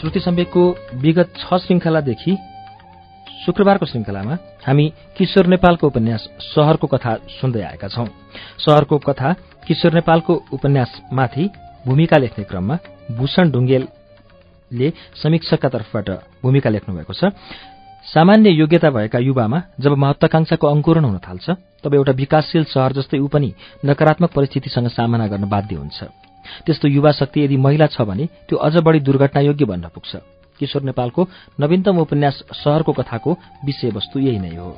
श्रुति सम्वेकको विगत छ श्रृंखलादेखि शुक्रबारको श्रृंखलामा हामी किशोर नेपालको उपन्यास शहरको कथा सुन्दै आएका छौं। शहरको कथा किशोर नेपालको उपन्यासमाथि भूमिका लेख्ने क्रममा भूषण ढुङ्गेलले समीक्षकका तर्फबाट भूमिका लेख्नु भएको छ। सामान्य योग्यता भएका युवामा जब महत्वाकांक्षाको अंकुरण हुन थाल्छ तब एउटा विकासशील शहर जस्तै ऊ पनि नकारात्मक परिस्थितिसँग सामना गर्न बाध्य हुन्छ। त्यस्तो युवा शक्ति यदि महिला छ भने त्यो अझ बढी दुर्घटनायोग्य बन्न पुग्छ। किशोर नेपालको नवीनतम उपन्यास शहरको कथाको विषयवस्तु यही नै हो।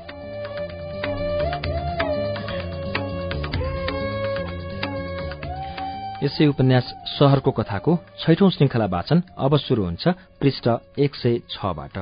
यसै उपन्यास शहरको कथाको छैठौं श्रृंखला वाचन अब शुरू हुन्छ पृष्ठ एक सय छबाट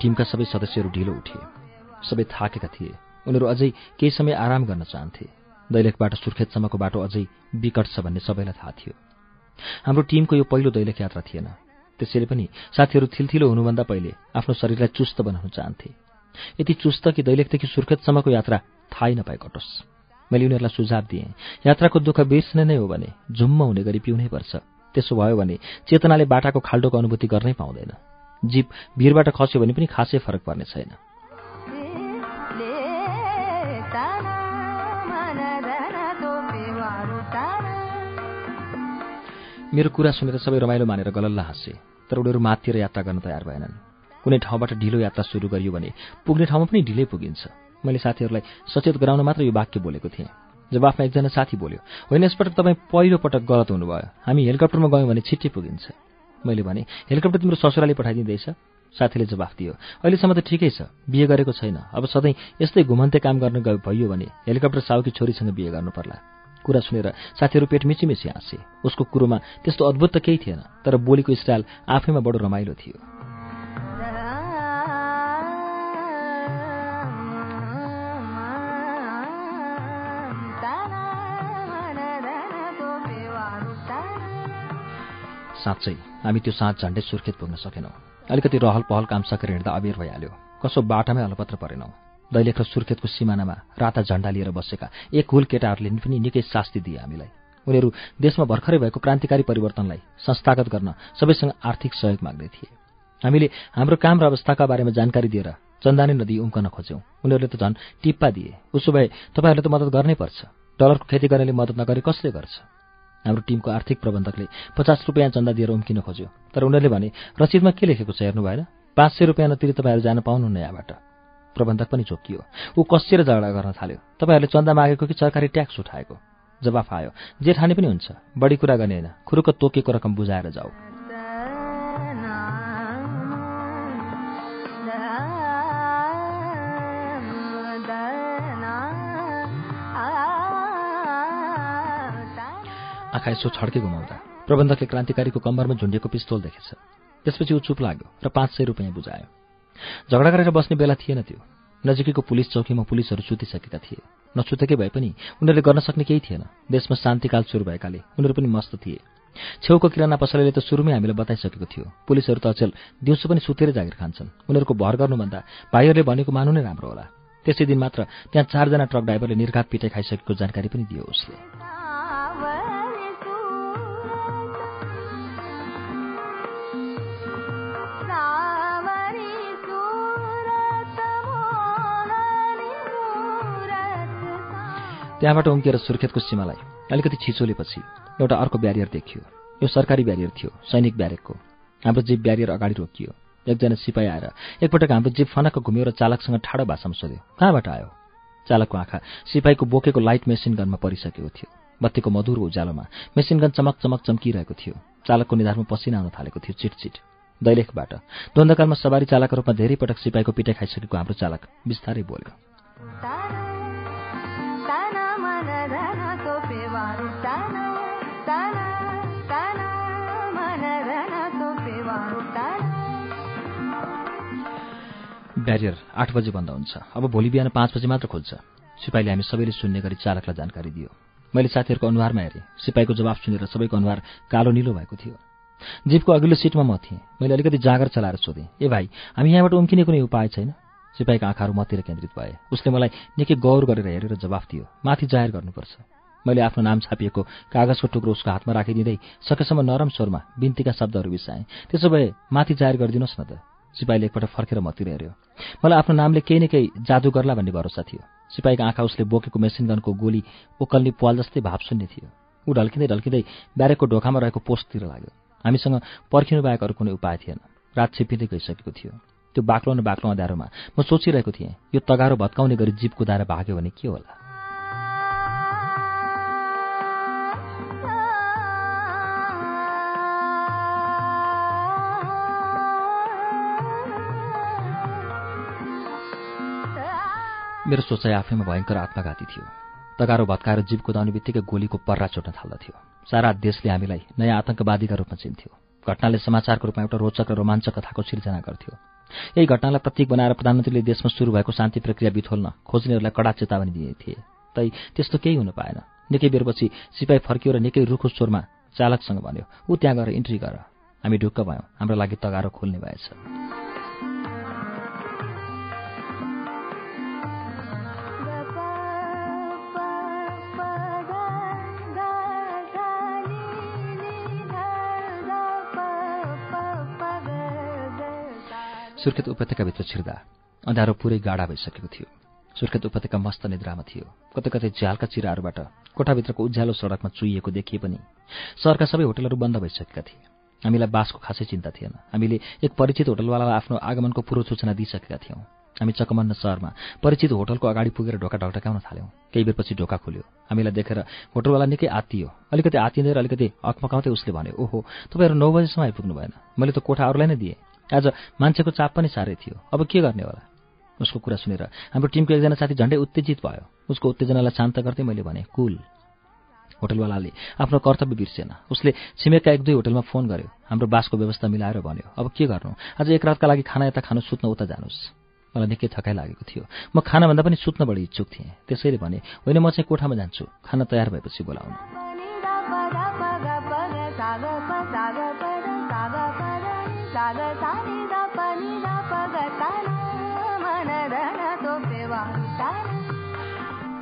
टिमका सबै सदस्यहरू ढिलो उठे। सबै थाकेका थिए। उनीहरू अझै केही समय आराम गर्न चाहन्थे। दैलेखबाट सुर्खेतसम्मको बाटो अझै विकट छ भन्ने सबैलाई थाहा थियो। हाम्रो टिमको यो पहिलो दैलेख यात्रा थिएन। त्यसैले पनि साथीहरू थिलथिलो हुनुभन्दा पहिले आफ्नो शरीरलाई चुस्त बनाउन चाहन्थे। यति चुस्त कि दैलेखदेखि सुर्खेतसम्मको यात्रा थाहै नपाए कटोस्। मैले उनीहरूलाई सुझाव दिएँ यात्राको दुःख बिर्स्ने नै हो भने झुम्म हुने गरी पिउनै पर्छ। त्यसो भयो भने चेतनाले बाटाको खाल्डोको अनुभूति गर्नै पाउँदैन। जीप भिरबाट खस्यो भने पनि खासै फरक पर्ने छैन। मेरो कुरा सुनेर सबै रमाइलो मानेर गलल्ला हाँसे तर उनीहरू माथितिर यात्रा गर्न तयार भएनन्। कुनै ठाउँबाट ढिलो यात्रा सुरु गरियो भने पुग्ने ठाउँमा पनि ढिलै पुगिन्छ। मैले साथीहरूलाई सचेत गराउन मात्र यो वाक्य बोलेको थिएँ। जब आफ्नो एकजना साथी बोल्यो होइन यसपटक तपाईँ पहिलो पटक गलत हुनुभयो। हामी हेलिकप्टरमा गयौँ भने छिट्टै पुगिन्छ। मैले भने हेलिकप्टर तिम्रो ससुराले पठाइदिँदैछ। साथीले जवाफ दियो अहिलेसम्म त ठिकै छ बिहे गरेको छैन। अब सधैँ यस्तै घुमन्ते काम गर्न भइयो भने हेलिकप्टर साउकी छोरीसँग बिहे गर्नु पर्ला। कुरा सुनेर साथीहरू पेट मिचिमिची हाँसे। उसको कुरोमा त्यस्तो अद्भुत त केही थिएन तर बोलीको स्टाइल आफैमा बडो रमाइलो थियो। साँच्चै हामी त्यो साँझ झन्डै सुर्खेत पुग्न सकेनौँ। अलिकति रहल पहल काम सकेर हिँड्दा अबेर भइहाल्यो। कसो बाटामै अलपत्र परेनौँ। दैलेख र सुर्खेतको सिमानामा राता झण्डा लिएर बसेका एक हुल केटाहरूले पनि निकै शास्ति दिए हामीलाई। उनीहरू देशमा भर्खरै भएको क्रान्तिकारी परिवर्तनलाई संस्थागत गर्न सबैसँग आर्थिक सहयोग माग्दै थिए। हामीले हाम्रो काम र अवस्थाका बारेमा जानकारी दिएर चन्दानी नदी उम्कन खोज्यौँ। उनीहरूले त झन् टिप्पा दिए। उसो भए तपाईँहरूले त मद्दत गर्नै पर्छ। डलरको खेती गर्नेले मद्दत नगरे कसले गर्छ? हाम्रो टिमको आर्थिक प्रबन्धकले पचास रुपियाँ चन्दा दिएर उम्किन खोज्यो। तर उनीहरूले भने रसिदमा के लेखेको छ हेर्नु भएन पाँच सय रुपियाँ नतिरी तपाईँहरू जान पाउनुहुन्न यहाँबाट। प्रबन्धक पनि चोकियो। ऊ कसिएर झगडा गर्न थाल्यो। तपाईँहरूले चन्दा मागेको कि सरकारी ट्याक्स उठाएको? जवाफ आयो जे ठाने पनि हुन्छ। बढी कुरा गर्ने होइन। खुरुक तोकेको रकम बुझाएर जाऊ। आँखा यसो छड्के घुमाउँदा प्रबन्धकले क्रान्तिकारीको कम्बरमा झुन्डिएको पिस्तोल देखेछ। त्यसपछि ऊ चुप लाग्यो र पाँच सय रुपियाँ बुझायो। झगडा गरेर बस्ने बेला थिएन त्यो। नजिकैको पुलिस चौकीमा पुलिसहरू सुतिसकेका थिए। नसुतेकै भए पनि उनीहरूले गर्न सक्ने केही थिएन। देशमा शान्तिकाल सुरु भएकाले उनीहरू पनि मस्त थिए। छेउको किराना पसलले त सुरुमै हामीलाई बताइसकेको थियो। पुलिसहरू त अचेल दिउँसो पनि सुतेरै जागिर खान्छन्। उनीहरूको भर गर्नुभन्दा भाइहरूले भनेको मानु नै राम्रो होला। त्यसै दिन मात्र त्यहाँ चारजना ट्रक ड्राइभरले निर्घात पिटाइ खाइसकेको जानकारी पनि दियो उसले। त्यहाँबाट उम्किएर सुर्खेतको सीमालाई अलिकति छिचोलेपछि एउटा अर्को ब्यारियर देखियो। यो सरकारी ब्यारियर थियो सैनिक ब्यारेकको। हाम्रो जीप ब्यारियर अगाडि रोकियो। एकजना सिपाही आएर एकपटक हाम्रो जीप फनक्क घुम्यो र चालकसँग ठाडो भाषामा सोध्यो कहाँबाट आयो? चालकको आँखा सिपाहीको बोकेको लाइट मेसिन गनमा परिसकेको थियो। बत्तीको मधुरो उज्यालोमा मेसिन गन चमक चमक चम्किरहेको थियो। चालकको निधारमा पसिना आउन थालेको थियो चिटचिट। दैलेखबाट द्वन्द्वकालमा सवारी चालकको रूपमा धेरै पटक सिपाहीको पिटाइ खाइसकेको हाम्रो चालक बिस्तारै बोल्यो। ब्यारियर आठ बजे बन्द हुन्छ। अब भोलि बिहान पाँच बजी मात्र खोल्छ। सिपाहीले हामी सबैले सुन्ने गरी चालकलाई जानकारी दियो। मैले साथीहरूको अनुहारमा हेरेँ। सिपाहीको जवाफ सुनेर सबैको अनुहार कालो निलो भएको थियो। जिपको अघिल्लो सिटमा म थिएँ। मैले अलिकति जाँगर चलाएर सोधेँ ए भाइ हामी यहाँबाट उम्किने कुनै उपाय छैन? सिपाहीका आँखाहरू मतिर केन्द्रित भए। उसले मलाई निकै गौर गरेर हेरेर जवाफ दियो। माथि जाहेर गर्नुपर्छ। मैले आफ्नो नाम छापिएको कागजको टुक्रो उसको हातमा राखिदिँदै सकेसम्म नरम स्वरमा बिन्तीका शब्दहरू बिसाएँ त्यसो भए माथि जाहेर गरिदिनुहोस् न त। सिपाहीले एकपल्ट फर्केर मतिर हेऱ्यो। मलाई आफ्नो नामले केही न केही जादु गर्ला भन्ने भरोसा थियो। सिपाहीका आँखा उसले बोकेको मेसिन गनको गोली ओकल्ने पाल जस्तै भाव सुन्ने थियो। ऊ ढल्किँदै ढल्किँदै ब्यारेकको ढोकामा रहेको पोस्टतिर लाग्यो। हामीसँग पर्खिनु बाहेक अरू कुनै उपाय थिएन। रात छिपिँदै गइसकेको थियो। त्यो बाक्लो न बाक्लो अँध्यारोमा म सोचिरहेको थिएँ यो तगारो भत्काउने गरी जीप कुदाएर भाग्यो भने के होला? मेरो सोचाइ आफैमा भयङ्कर आत्मघाती थियो। तगारो भत्काएर जीव कुदाउने बित्तिकै गोलीको पर्रा चोट्न थाल्दथ्यो। सारा देशले हामीलाई नयाँ आतंकवादीका रूपमा चिन्थ्यो। घटनाले समाचारको रूपमा एउटा रोचक र रोमाञ्चक कथाको सिर्जना गर्थ्यो। यही घटनालाई प्रतीक बनाएर प्रधानमन्त्रीले देशमा सुरु भएको शान्ति प्रक्रिया बिथोल्न खोज्नेहरूलाई कडा चेतावनी दिए थिए तै त्यस्तो केही हुन पाएन। निकै बेरपछि सिपाही फर्कियो र निकै रुखो स्वरमा चालकसँग भन्यो ऊ त्यहाँ गएर इन्ट्री गर। हामी ढुक्क भयौँ। हाम्रो लागि तगारो खोल्ने भएछ। सुर्खेत उपत्यकाभित्र छिर्दा अँध्यारो पुरै गाडा भइसकेको थियो। सुर्खेत उपत्यका मस्त निद्रामा थियो। कतै कतै झ्यालका चिराहरूबाट कोठाभित्रको उज्यालो सडकमा चुइएको देखिए पनि सहरका सबै होटलहरू बन्द भइसकेका थिए। हामीलाई बासको खासै चिन्ता थिएन। हामीले एक परिचित होटलवालालाई आफ्नो आगमनको पूर्व सूचना दिइसकेका थियौँ। हामी चकमन्न सहरमा परिचित होटलको अगाडि पुगेर ढोका ढकढकाउन थाल्यौँ। केही बेरपछि ढोका खोल्यो। हामीलाई देखेर होटलवाला निकै आत्तियो। अलिकति आत्तिँदै र अलिकति अकमकाउँदै उसले भन्यो ओहो तपाईँहरू नौ बजीसम्म आइपुग्नु भएन। मैले त कोठा अरूलाई नै दिएँ। आज मान्छेको चाप पनि साह्रै थियो अब के गर्ने होला उसको कुरा सुनेर हाम्रो टिमको एकजना साथी झन्डै उत्तेजित भयो उसको उत्तेजनालाई शान्त गर्दै मैले भने कुल होटलवालाले आफ्नो कर्तव्य बिर्सेन उसले छिमेकका एक दुई होटलमा फोन गर्यो हाम्रो बासको व्यवस्था मिलाएर भन्यो अब के गर्नु आज एक रातका लागि खाना यता खानु सुत्न उता जानुहोस् मलाई निकै थकाइ लागेको थियो म खानाभन्दा पनि सुत्न बढी इच्छुक थिएँ त्यसैले भने होइन म चाहिँ कोठामा जान्छु खाना तयार भएपछि बोलाउनु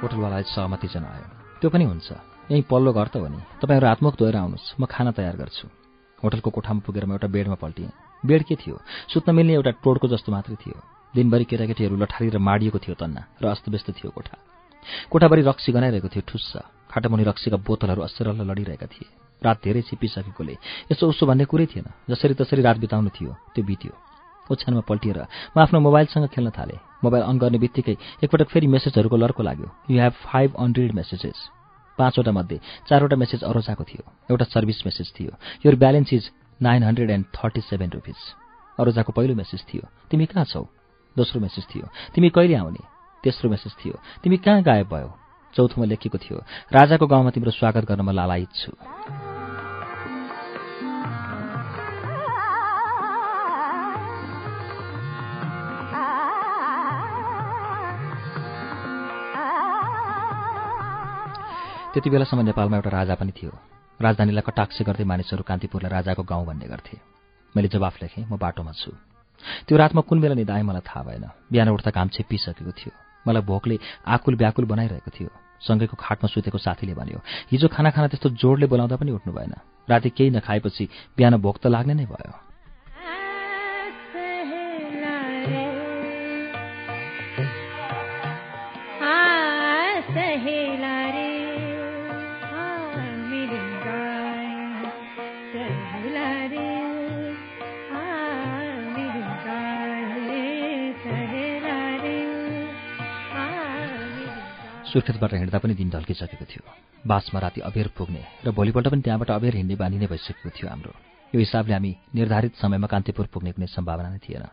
होटलवालाले सहमति जनायो। त्यो पनि हुन्छ। यहीँ पल्लो घर त हो नि। तपाईँहरू हातमुख धोएर आउनुहोस्। म खाना तयार गर्छु। होटलको कोठामा पुगेर म एउटा बेडमा पल्टिएँ। बेड के थियो? सुत्न मिल्ने एउटा टोडको जस्तो मात्रै थियो। दिनभरि केटाकेटीहरू लठारी र माडिएको थियो तन्ना र अस्तव्यस्त थियो कोठा। कोठाभरि रक्सी गनाइरहेको थियो ठुस्स। खाटामुनि रक्सीका बोतलहरू अस्सरल्ल लडिरहेका थिए। रात धेरै छिपिसकेकोले यसो उसो भन्ने कुरै थिएन। जसरी तसरी रात बिताउनु थियो त्यो बित्यो। ओछ्यानमा पल्टिएर म आफ्नो मोबाइलसँग खेल्न थालेँ। मोबाइल अन गर्ने बित्तिकै एकपटक फेरि मेसेजहरूको लर्को लाग्यो। You have five hundred messages पाँचवटा मध्ये चारवटा मेसेज अरोजाको थियो। एउटा सर्भिस मेसेज थियो। Your balance is nine hundred and thirty seven rupees अरोजाको पहिलो मेसेज थियो। तिमी कहाँ छौ? दोस्रो मेसेज थियो। तिमी कहिले आउने? तेस्रो मेसेज थियो। तिमी कहाँ गायब भयो? चौथोमा लेखिएको थियो। राजाको गाउँमा तिम्रो स्वागत गर्न म लालायित छु। त्यति बेलासम्म नेपालमा एउटा राजा पनि थियो। राजधानीलाई कटाक्ष गर्दै मानिसहरू कान्तिपुरलाई राजाको गाउँ भन्ने गर्थे। मैले जवाफ लेखेँ म बाटोमा छु। त्यो रातमा कुन बेला निधाएँ मलाई थाहा भएन। बिहान उठ्दा काम छेपिसकेको थियो। मलाई भोकले आकुल व्याकुल बनाइरहेको थियो। सँगैको खाटमा सुतेको साथीले भन्यो हिजो खाना खाना त्यस्तो जोडले बोलाउँदा पनि उठ्नु भएन। राति केही नखाएपछि बिहान भोक त लाग्ने नै भयो। सुर्खेतबाट हिँड्दा पनि दिन ढल्किसकेको थियो। बासमा राति अबेर पुग्ने र भोलिपल्ट पनि त्यहाँबाट अबेर हिँड्ने बानी नै भइसकेको थियो हाम्रो। यो हिसाबले हामी निर्धारित समयमा कान्तिपुर पुग्ने कुनै सम्भावना नै थिएन।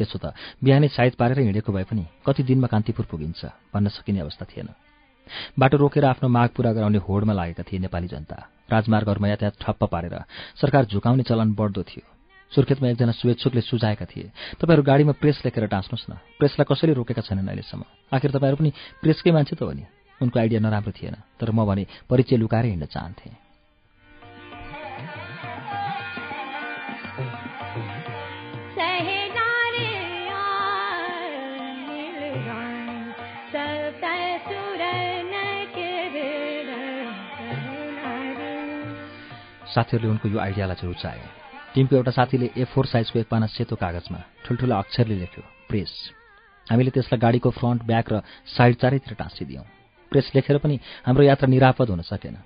त्यसो त बिहानै सायद पारेर हिँडेको भए पनि कति दिनमा कान्तिपुर पुगिन्छ भन्न सकिने अवस्था थिएन। बाटो रोकेर आफ्नो माग पूरा गराउने होडमा लागेका थिए नेपाली जनता। राजमार्गहरूमा यातायात ठप्प पारेर सरकार झुकाउने चलन बढ्दो थियो। सुर्खेतमा एकजना शुभेच्छुकले सुझाएका थिए। तपाईँहरू गाडीमा प्रेस लेखेर टाँच्नुहोस् न। प्रेसलाई कसरी रोकेका छैनन् अहिलेसम्म। आखिर तपाईँहरू पनि प्रेसकै मान्छे त हो नि? उनको आइडिया नराम्रो थिएन तर म भने परिचय लुकाएर हिँड्न चाहन्थेँ। साथीहरूले उनको यो आइडियालाई चाहिँ। रुचाए टिमको एउटा साथीले ए फोर साइजको एक पाना सेतो कागजमा ठुल्ठुला अक्षरले लेख्यो प्रेस। हामीले त्यसलाई गाडीको फ्रन्ट ब्याक र साइड चारैतिर टाँसिदियौँ। प्रेस लेखेर पनि हाम्रो यात्रा निरापद हुन सकेन।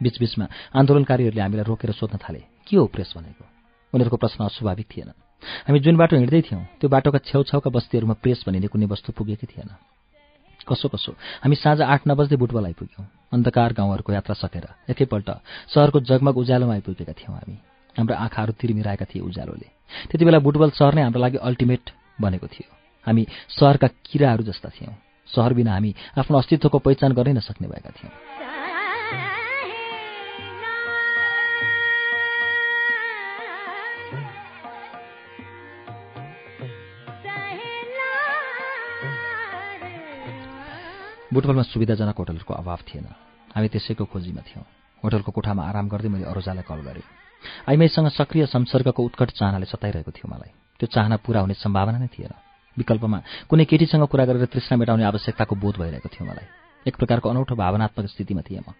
बिचबिचमा आन्दोलनकारीहरूले हामीलाई रोकेर सोध्न थाले के हो प्रेस भनेको? उनीहरूको प्रश्न अस्वाभाविक थिएन। हामी जुन बाटो हिँड्दै थियौँ त्यो बाटोका छेउछाउका बस्तीहरूमा प्रेस भनिने कुनै वस्तु पुगेकै थिएन। कसो कसो हामी साँझ आठ नबज्दै बुटबल आइपुग्यौँ अन्धकार गाउँहरूको यात्रा सकेर एकैपल्ट सहरको जगमग उज्यालोमा आइपुगेका थियौँ हामी। हाम्रो आँखाहरू तिरमिराएका थिए उज्यालोले। त्यति बेला बुटबल सहर नै हाम्रो लागि अल्टिमेट बनेको थियो। हामी सहरका किराहरू जस्ता थियौँ। सहर बिना हामी आफ्नो अस्तित्वको पहिचान गर्नै नसक्ने भएका थियौँ। बुटबलमा सुविधाजनक होटलहरूको अभाव थिएन। हामी त्यसैको खोजीमा थियौँ। होटलको कोठामा आराम गर्दै मैले अरोजालाई कल गरेँ। आइमाईसँग सक्रिय संसर्गको उत्कट चाहनाले सताइरहेको थियो मलाई। त्यो चाहना पूरा हुने सम्भावना नै थिएन। विकल्पमा कुनै केटीसँग कुरा गरेर तृष्णा मेटाउने आवश्यकताको बोध भइरहेको थियो मलाई। एक प्रकारको अनौठो भावनात्मक स्थितिमा थिएँ म।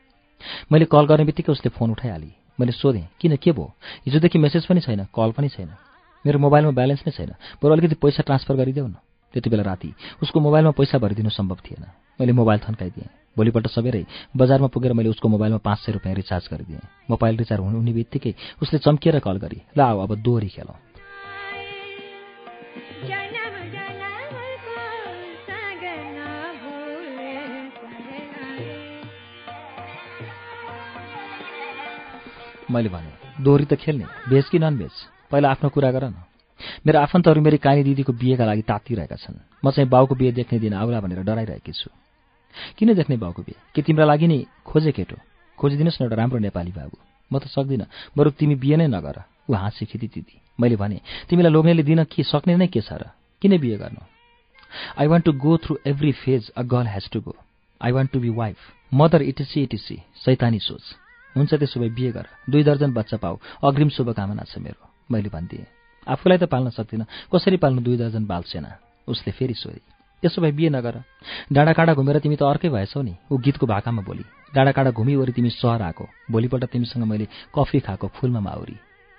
मैले कल गर्ने बित्तिकै उसले फोन उठाइहालेँ। मैले सोधेँ किन के भयो? हिजोदेखि मेसेज पनि छैन कल पनि छैन। मेरो मोबाइलमा ब्यालेन्स नै छैन। बरु अलिकति पैसा ट्रान्सफर गरिदेऊ न। त्यति बेला राति उसको मोबाइलमा पैसा भरिदिनु सम्भव थिएन। मैले मोबाइल थन्काइदिएँ। भोलिपल्ट सबेरै बजारमा पुगेर मैले उसको मोबाइलमा पाँच सय रुपियाँ रिचार्ज गरिदिएँ। मोबाइल रिचार्ज हुने बित्तिकै उसले चम्किएर कल गरी ल आऊ अब दोहोरी खेलौँ। मैले भने दोहोरी त खेल्ने भेज कि नन भेज पहिला आफ्नो कुरा गर न। मेरो आफन्तहरू मेरो कानी दिदीको बिहेका लागि तातिरहेका छन्। म चाहिँ बाउको बिहे देख्ने दिन आउला भनेर डराइरहेकी छु। किन देख्ने बाउको बिहे के तिम्रा लागि नि खोजे केटो? खोजिदिनुहोस् न एउटा राम्रो नेपाली बाबु। म त सक्दिनँ। बरु तिमी बिहे नै नगर। ऊ हाँसी खिती दिदी मैले भने तिमीलाई लोग्नेले दिन के सक्ने नै के छ र? किन बिहे गर्नु? I want to go through every phase a girl has to go I want to be wife mother etc etc सैतानी सोच। हुन्छ त्यसो भए बिहे गर। दुई दर्जन बच्चा पाऊ। अग्रिम शुभकामना छ मेरो। मैले भनिदिएँ। आफूलाई त पाल्न सक्दिनँ। कसरी पाल्नु दुई दर्जन बालसेना उसले फेरि सोधे। त्यसो भए बिहे नगर। डाँडाकाँडा घुमेर तिमी त अर्कै भएछौ नि। ऊ गीतको भाकामा बोली डाँडाकाँडा घुमिवरि तिमी सहर आएको। भोलिपल्ट तिमीसँग मैले कफी खाएको फुलमा माउरी।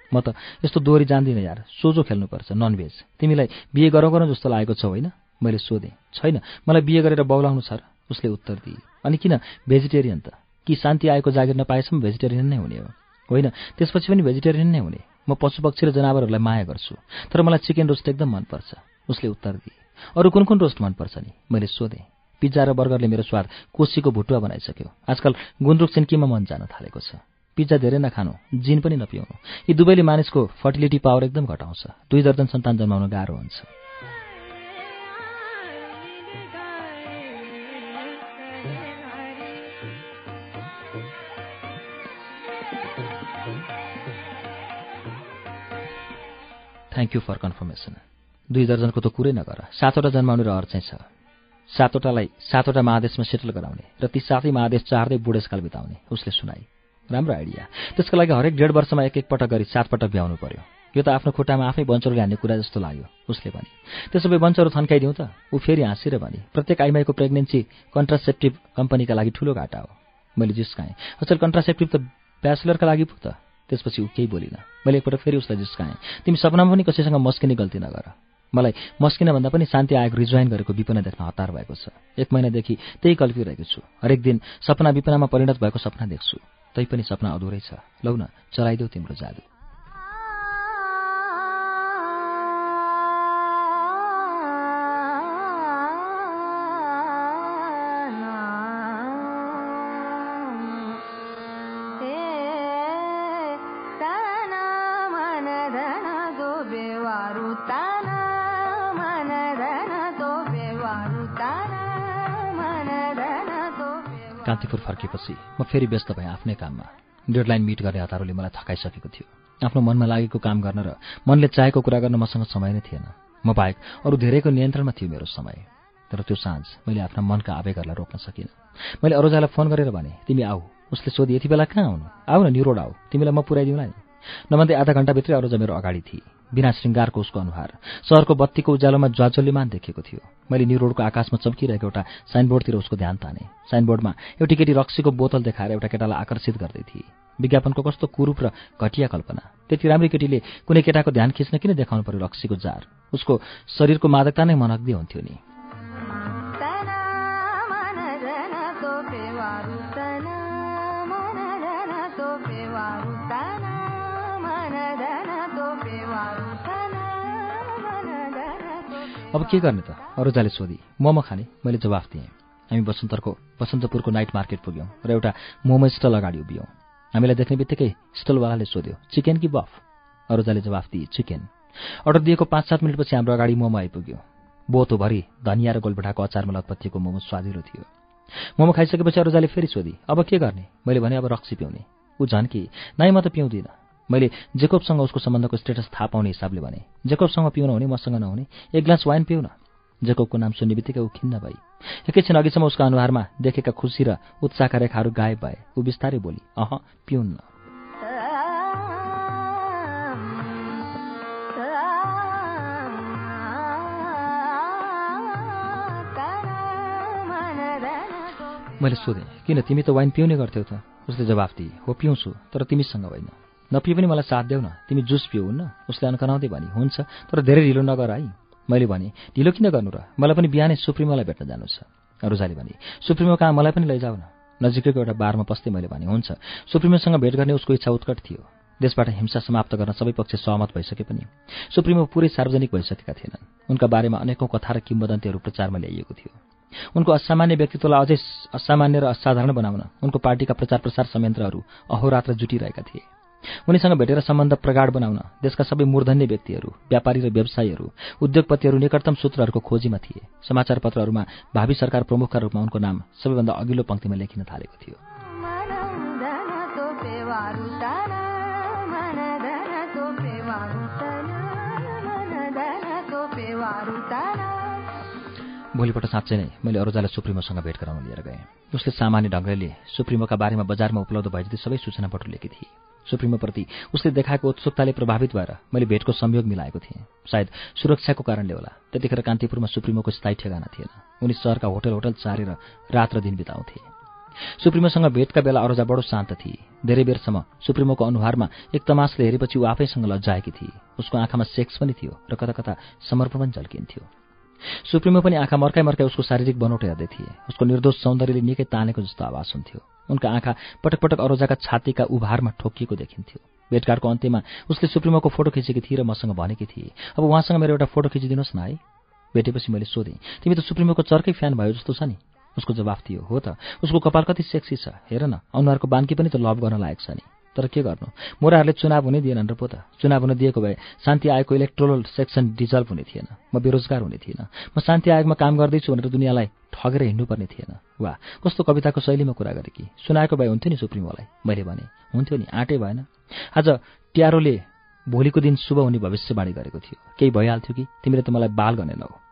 म त यस्तो दोहोरी जान्दिनँ यार। सोझो खेल्नुपर्छ ननभेज तिमीलाई बिहे गरौँ गरौँ जस्तो लागेको छ होइन? मैले सोधेँ। छैन। मलाई बिहे गरेर बौलाउनु छ र उसले उत्तर दिए। अनि किन? भेजिटेरियन त। कि शान्ति आएको जागिर नपाएसम्म भेजिटेरियन नै हुने हो? होइन। त्यसपछि पनि भेजिटेरियन नै हुने। म पशुपक्षी र जनावरहरूलाई माया गर्छु। तर मलाई चिकन रोस्ट एकदम मनपर्छ। उसले उत्तर दिए। अरू कुन कुन रोस्ट मनपर्छ नि? मैले सोधेँ। पिज्जा र बर्गरले मेरो स्वाद कोसीको भुटुवा बनाइसक्यो। आजकल गुन्द्रुक चिन्कीमा मन जान थालेको छ। पिज्जा धेरै नखानु जिन पनि नपिउनु। यी दुवैले मानिसको फर्टिलिटी पावर एकदम घटाउँछ। दुई दर्जन सन्तान जन्माउन गाह्रो हुन्छ। थ्याङ्क यू फर कन्फर्मेसन दुई दर्जनको त कुरै नगर सातवटा जन्माउने रहर चाहिँ छ। सातवटालाई सातवटा महादेशमा सेटल गराउने र ती सातै महादेश चार्दै बुढेसकाल बिताउने उसले सुनाए। राम्रो आइडिया। त्यसको लागि हरेक डेढ वर्षमा एक एक पटक गरी सात पटक भ्याउनु पर्यो। यो त आफ्नो खुट्टामा आफै बन्चरोले हान्ने कुरा जस्तो लाग्यो उसले भने। त्यसो भए बन्चरो थन्काइदिउँ त ऊ फेरि हाँसेर भने प्रत्येक आइमाईको प्रेग्नेन्सी कन्ट्रासेप्टिभ कम्पनीका लागि ठुलो घाटा हो। मैले जिस्काएँ। अचेल कन्ट्रासेप्टिभ त ब्याचलरका लागि पो त त्यसपछि ऊ केही बोलिन। मैले एकपल्ट फेरि उसलाई जिस्काएँ। तिमी सपनामा पनि कसैसँग मस्किने गल्ती नगर। मलाई मस्किन भन्दा पनि शान्ति आएको रिजोइन गरेको विपना देख्न हतार भएको छ। एक महिनादेखि त्यही कल्पिरहेको छु। हरेक दिन सपना विपनामा परिणत भएको सपना देख्छु। तैपनि सपना अधुरै छ। लौ न चलाइदेऊ तिम्रो जादु। कान्तिपुर फर्केपछि म फेरि व्यस्त भएँ आफ्नै काममा। डेडलाइन मिट गर्ने हतारोले मलाई थकाइसकेको थियो। आफ्नो मनमा लागेको काम गर्न र मनले चाहेको कुरा गर्न मसँग समय नै थिएन। म बाहेक अरू धेरैको नियन्त्रणमा थियो मेरो समय। तर त्यो साँझ मैले आफ्ना मनका आवेगहरूलाई रोक्न सकिनँ। मैले अरूजालाई फोन गरेर भने तिमी आऊ। उसले सोधि यति बेला कहाँ आउनु? आऊ न न्युरोड आऊ। तिमीलाई म पुऱ्याइदिउँला नि। नभन्दै आधा घन्टाभित्रै अरूजा मेरो अगाडि थिए। बिना श्रृङ्गारको उसको अनुहार। सहरको बत्तीको उज्यालोमा ज्वाजल्यमान देखेको थियो। मैले निरोडको आकाशमा चम्किरहेको एउटा साइनबोर्डतिर उसको ध्यान ताने। साइनबोर्डमा एउटी केटी रक्सीको बोतल देखाएर एउटा केटालाई आकर्षित गर्दै थिए। विज्ञापनको कस्तो कुरूप र घटिया कल्पना। त्यति राम्री केटीले कुनै केटाको ध्यान खिच्न किन देखाउनु पर्यो रक्सीको जार? उसको शरीरको मादकता नै मनग्दी हुन्थ्यो नि। अब के गर्ने त? अरूजाले सोधी मोमो खाने मैले जवाफ दिएँ। हामी बसन्तरको बसन्तपुरको नाइट मार्केट पुग्यौँ र एउटा मोमो स्टल अगाडि उभियौँ। हामीलाई देख्ने बित्तिकै स्टलवालाले सोध्यो चिकन कि बफ? अरूजाले जवाफ दिए चिकन। अर्डर दिएको पाँच सात मिनटपछि हाम्रो अगाडि मोमो आइपुग्यो। बोतोभरि धनिया र गोलभेडाको अचारमा लतपत्तिएको मोमो स्वादिलो थियो। मोमो खाइसकेपछि अरूजाले फेरि सोधी अब के गर्ने? मैले भने अब रक्सी पिउने। ऊ झन् कि? नाइ म त पिउँदिनँ। मैले जेकोबसँग उसको सम्बन्धको स्टेटस थाहा पाउने हिसाबले भने जेकोबसँग पिउन हुने मसँग नहुने एक ग्लास वाइन पिउन। जेकोबको नाम सुन्ने बित्तिकै ऊ खिन्न भई एकैछिन अघिसम्म उसको अनुहारमा देखेका खुसी र उत्साहका रेखाहरू गायब भए ऊ बिस्तारै बोली अह पिउन्न। मैले सोधेँ किन तिमी त वाइन पिउने गर्थ्यौ त? उसले जवाफ दिए हो पिउँछु तर तिमीसँग होइन। नपिए पनि मलाई साथ देऊ न। तिमी जुस पिउ हुन्न। उसले अन्कनाउँदै भने। हुन्छ। तर धेरै ढिलो नगर है। मैले भने ढिलो किन गर्नु र? मलाई पनि बिहानै सुप्रिमोलाई भेट्न जानु छ। रुजाले भने सुप्रिमो कहाँ? मलाई पनि लैजाऊ न। नजिकैको एउटा बारमा पस्दै मैले भने हुन्छ। सुप्रिमोसँग भेट गर्ने उसको इच्छा उत्कट थियो। देशबाट हिंसा समाप्त गर्न सबै पक्ष सहमत भइसके पनि सुप्रिमो पुरै सार्वजनिक भइसकेका थिएनन्। उनका बारेमा अनेकौं कथा र किम्बदन्तीहरू प्रचारमा ल्याइएको थियो। उनको असामान्य व्यक्तित्वलाई अझै असामान्य र असाधारण बनाउन उनको पार्टीका प्रचार प्रसार संयन्त्रहरू अहोरात्र जुटिरहेका थिए। उनीसँग भेटेर सम्बन्ध प्रगाड बनाउन देशका सबै मूर्धन्य व्यक्तिहरू व्यापारी र व्यवसायीहरू उद्योगपतिहरू निकटतम सूत्रहरूको खोजीमा थिए। समाचार पत्रहरूमा भावी सरकार प्रमुखका रूपमा उनको नाम सबैभन्दा अघिल्लो पङ्क्तिमा लेखिन थालेको थियो। भोलिपल्ट साँच्चै नै मैले अरूजालाई सुप्रिमोसँग भेट गराउन लिएर गएँ। उसले सामान्य ढङ्गले सुप्रिमोका बारेमा बजारमा उपलब्ध भए जति सबै सूचना बटुलेकी थिए। सुप्रिमोप्रति उसले देखाएको उत्सुकताले प्रभावित भएर मैले भेटको संयोग मिलाएको थिएँ। सायद सुरक्षाको कारणले होला। त्यतिखेर कान्तिपुरमा सुप्रिमोको स्थायी ठेगाना थिएन। उनी सहरका होटल होटल चारेर रात र दिन बिताउँथे। सुप्रिमोसँग भेटका बेला अरोजा बडो शान्त थिए। धेरै बेरसम्म सुप्रिमोको अनुहारमा एक तमासले हेरेपछि ऊ आफैसँग लज्जाएकी थिए। उसको आँखामा सेक्स पनि थियो र कता कता समर्पण पनि झल्किन्थ्यो। सुप्रिमो पनि आँखा मर्काइ मर्काइ उसको शारीरिक बनोट हेर्दै थिए। उसको निर्दोष सौन्दर्यले निकै तानेको जस्तो आवाज हुन्थ्यो। उनका आँखा पटक पटक अरोजाका छातीका उभारमा ठोकिएको देखिन्थ्यो। भेटघाटको अन्त्यमा उसले सुप्रिमोको फोटो खिचेकी थिए र मसँग भनेकी थिए अब उहाँसँग मेरो एउटा फोटो खिचिदिनुहोस् न है। भेटेपछि मैले सोधेँ तिमी त सुप्रिमोको चर्कै फ्यान भयो जस्तो छ नि? उसको जवाफ थियो हो त उसको कपाल कति सेक्सी छ हेर न अनुहारको बान्की पनि त लभ गर्न लायक छ नि। तर के गर्नु? मोराहरूले चुनाव हुने दिएनन् र पो त। चुनाव हुन दिएको भए शान्ति आयोगको इलेक्ट्रोल सेक्सन डिजल्भ हुने थिएन। म बेरोजगार हुने थिएन। म शान्ति आयोगमा काम गर्दैछु भनेर दुनियाँलाई ठगेर हिँड्नुपर्ने थिएन। वा कस्तो कविताको शैलीमा कुरा गरे कि? सुनाएको भए हुन्थ्यो नि सुप्रिमोलाई। मैले भने हुन्थ्यो नि आँटै भएन। आज ट्यारोले भोलिको दिन शुभ हुने भविष्यवाणी गरेको थियो। केही भइहाल्थ्यो कि? तिमीले त मलाई बाल गरेनौ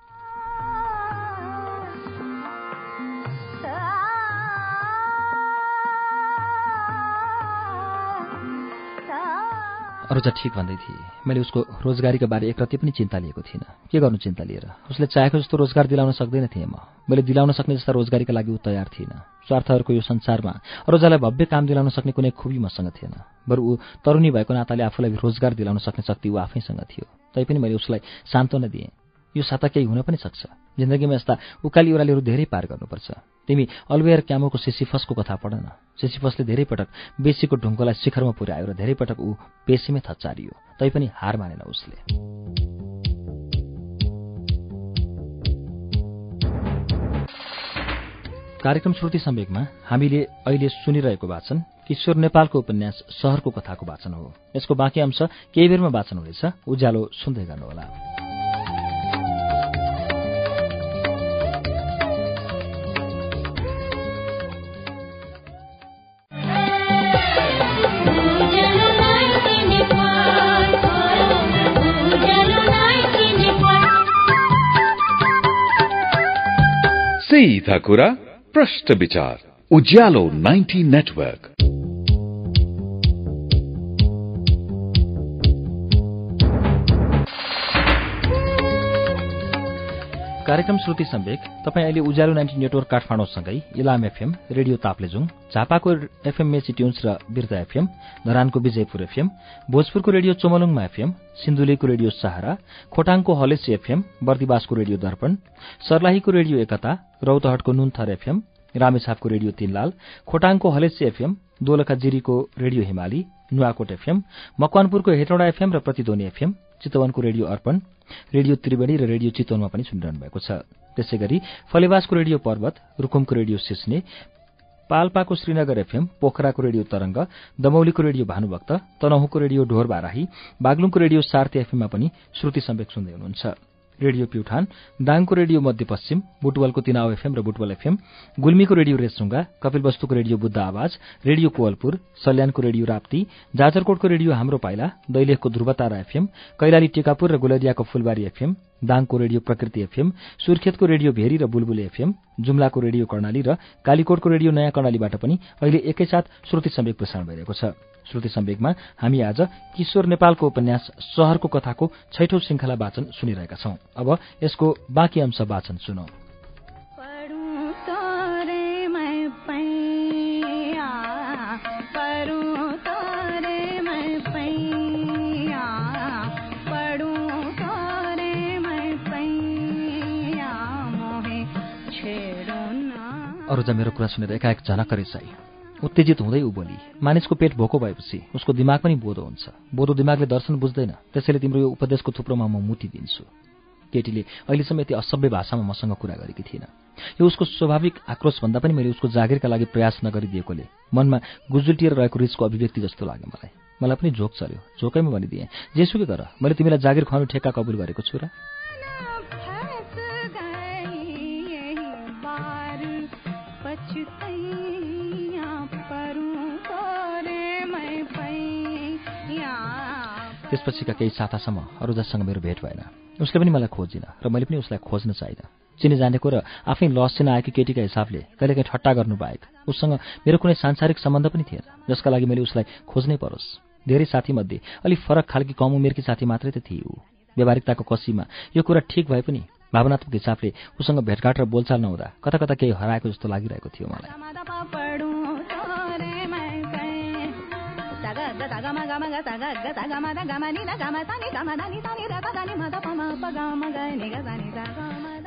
अरूजा ठिक भन्दै थिए। मैले उसको रोजगारीका बारे एकरति पनि चिन्ता लिएको थिइनँ। के गर्नु चिन्ता लिएर? उसले चाहेको जस्तो रोजगार दिलाउन सक्दैन थिएँ म। मैले दिलाउन सक्ने जस्ता रोजगारीका लागि ऊ तयार थिइनँ। स्वार्थहरूको यो संसारमा अरूजालाई भव्य काम दिलाउन सक्ने कुनै खुबी मसँग थिएन। बरु ऊ तरुणी भएको नाताले आफूलाई रोजगार दिलाउन सक्ने शक्ति ऊ आफैसँग थियो। तैपनि मैले उसलाई सान्त्वना दिएँ। यो साता केही हुन पनि सक्छ। जिन्दगीमा यस्ता उकाली ओह्रालीहरू धेरै पार गर्नुपर्छ। तिमी अल्वेयर क्यामोको सिसिफसको कथा पढ न। सिसिफसले धेरै पटक बेसीको ढुङ्गोलाई शिखरमा पुर्यायो र धेरै पटक ऊ पेसीमै थचारियो तैपनि हार मानेन उसले। कार्यक्रम श्रुति सम्वेकमा हामीले अहिले सुनिरहेको वाचन किशोर नेपालको उपन्यास सहरको कथाको वाचन हो। यसको बाँकी अंश केही बेरमा वाचन हुनेछ। उज्यालो सुन्दै गर्नुहोला। सीधा कुरा प्रष्ट विचार उज्यालो नाइन्टी नेटवर्क कार्यक्रम श्रुति सम्वेक तपाईँ अहिले उज्यालो नाइन्टी नेटवर्क काठमाडौँसँगै इलाम एफएम रेडियो ताप्लेजुङ झापाको एफएम मेची ट्युन्स र बिर्ता एफएम धरानको विजयपुर एफएम भोजपुरको रेडियो चोमलुङमा एफएम सिन्धुलीको रेडियो सहारा खोटाङको हलेसी एफएम बर्दिवासको रेडियो दर्पण सर्लाहीको रेडियो एकता रौतहटको नुनथर एफएम रामेछापको रेडियो तीनलाल खोटाङको हलेसी एफएम दोलखा जिरीको रेडियो हिमाली नुवाकोट एफएम मकवानपुरको हेटौँडा एफएम र प्रतिध्वनि एफएम चितवनको रेडियो अर्पण रेडियो त्रिवेणी र रेडियो चितवनमा पनि सुनिरहनु भएको छ। त्यसै गरी फलेवासको रेडियो पर्वत रुकुमको रेडियो सिस्ने पाल्पाको श्रीनगर एफएम पोखराको रेडियो तरंग दमौलीको रेडियो भानुभक्त तनहुको रेडियो ढोर बाराही बागलुङको रेडियो सार्थे एफएममा पनि श्रुति सम्वेक सुन्दै हुनुहुन्छ। रेडियो प्युठान दाङको रेडियो मध्यपश्चिम बुटवलको तिनाव एफएम र बुटवल एफएम गुल्मीको रेडियो रेसुङ्गा कपिलवस्तुको रेडियो बुद्ध आवाज रेडियो कोवलपुर सल्यानको रेडियो राप्ती जाजरकोटको रेडियो हाम्रो पाइला दैलेखको ध्रुवतारा एफएम कैलाली टेकापुर र गुलरियाको फुलबारी एफएम दाङको रेडियो प्रकृति एफएम सुर्खेतको रेडियो भेरी र बुलबुले एफएम जुम्लाको रेडियो कर्णाली र कालीकोटको रेडियो नयाँ कर्णालीबाट पनि अहिले एकैसाथ श्रुति सम्वेक प्रसारण भइरहेको छ। श्रुति सम्वेकमा हामी आज किशोर नेपालको उपन्यास शहरको कथाको छैठौं श्रृंखला वाचन सुनिरहेका छौं। अब यसको बाँकी अंश वाचन सुनौ। अरूजा मेरो कुरा सुनेर एकाएक झनक्क रिसाई। उत्तेजित हुँदै ऊ बोली मानिसको पेट भोको भएपछि उसको दिमाग पनि बोधो हुन्छ। बोधो दिमागले दर्शन बुझ्दैन। त्यसैले तिम्रो यो उपदेशको थुप्रोमा म मुटी दिन्छु केटीले अहिलेसम्म यति असभ्य भाषामा मसँग कुरा गरेकी थिएन। यो उसको स्वाभाविक आक्रोशभन्दा पनि मैले उसको जागिरका लागि प्रयास नगरिदिएकोले मनमा गुजुल्टिएर रहेको रिसको अभिव्यक्ति जस्तो लाग्यो मलाई। मलाई पनि झोक चल्यो। झोकैमा भनिदिएँ जेसुकै गर मैले तिमीलाई जागिर खुवाउनु ठेक्का कबुल गरेको छु र। त्यसपछिका केही सातासम्म अरूजासँग मेरो भेट भएन। उसले पनि मलाई खोजिन र मैले पनि उसलाई खोज्न चाहिन चिने जानेको र आफै लस आएकी केटीका हिसाबले कहिलेकाहीँ ठट्टा गर्नु बाहेक उसँग मेरो कुनै सांसारिक सम्बन्ध पनि थिएन जसका लागि मैले उसलाई खोज्नै परोस्। धेरै साथीमध्ये अलिक फरक खालकी कम उमेरकी साथी मात्रै त थिए ऊ। व्यावहारिकताको कसीमा यो कुरा ठिक भए पनि भावनात्मक हिसाबले उसँग भेटघाट र बोलचाल नहुँदा कता कता केही हराएको जस्तो लागिरहेको थियो मलाई।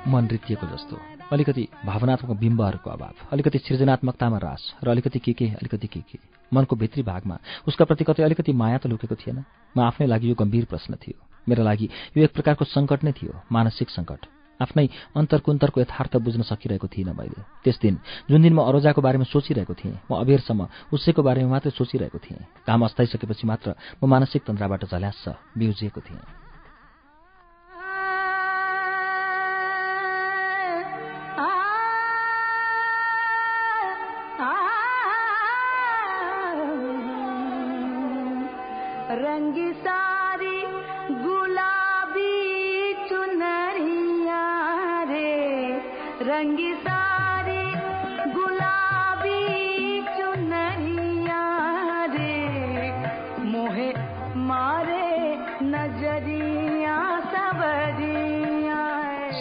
मन रितिएको जस्तो। अलिकति भावनात्मक बिम्बहरूको अभाव अलिकति सृजनात्मकतामा रास र अलिकति के के अलिकति के के। मनको भित्री भागमा उसका प्रति कतै अलिकति माया त लुकेको थिएन। म आफ्नै लागि यो गम्भीर प्रश्न थियो। मेरा लागि यो एक प्रकारको सङ्कट नै थियो मानसिक सङ्कट। आफ्नै अन्तरकुन्तरको यथार्थ बुझ्न सकिरहेको थिइनँ मैले। त्यस दिन जुन दिन म अरोजाको बारेमा सोचिरहेको थिएँ म अबेरसम्म उसैको बारेमा मात्रै सोचिरहेको थिएँ। काम अस्ताइसकेपछि मात्र म मानसिक तन्त्रबाट झल्यास बिउजिएको थिएँ।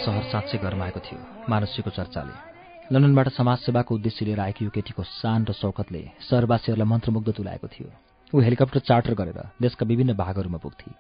साँच्चै घरमा आएको थियो मानसीको चर्चाले। लन्डनबाट समाजसेवाको उद्देश्य लिएर आएकी यो केटीको सान र शौकतले सहरवासीहरूलाई मन्त्रमुग्ध तुलाएको थियो। ऊ हेलिकप्टर चार्टर गरेर देशका विभिन्न भागहरूमा पुग्थे।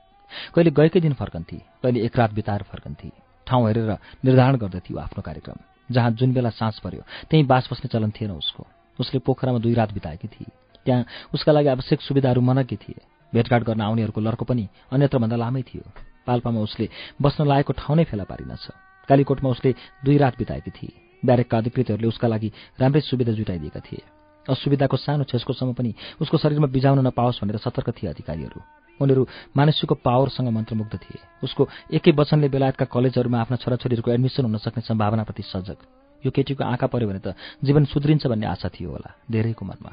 कहिले गएकै दिन फर्कन्थे कहिले एक रात बिताएर फर्कन्थे। ठाउँ हेरेर निर्धारण गर्दथ्यो आफ्नो कार्यक्रम। जहाँ जुन बेला साँझ पर्यो त्यहीँ बास बस्ने चलन थिएन उसको। उसले पोखरामा दुई रात बिताएकी थिए। त्यहाँ उसका लागि आवश्यक सुविधाहरू मनकी थिए। भेटघाट गर्न आउनेहरूको लर्को पनि अन्यत्रभन्दा लामै थियो। पाल्पामा उसले बस्न लागेको ठाउँ नै फेला पारिनछ। कालीकोटमा उसले दुई रात बिताएकी थिए ब्यारेकका अधिकृतहरूले उसका लागि राम्रै सुविधा जुटाइदिएका थिए। असुविधाको सानो छेस्कोसम्म पनि उसको शरीरमा बिजाउन नपाओस् भनेर सतर्क थिए अधिकारीहरू। उनीहरू मानिसको पावरसँग मन्त्रमुग्ध थिए। उसको एकै वचनले बेलायतका कलेजहरूमा आफ्ना छोराछोरीहरूको एडमिसन हुन सक्ने सम्भावनाप्रति सजग। यो केटीको आँखा पर्यो भने त जीवन सुध्रिन्छ भन्ने आशा थियो होला धेरैको मनमा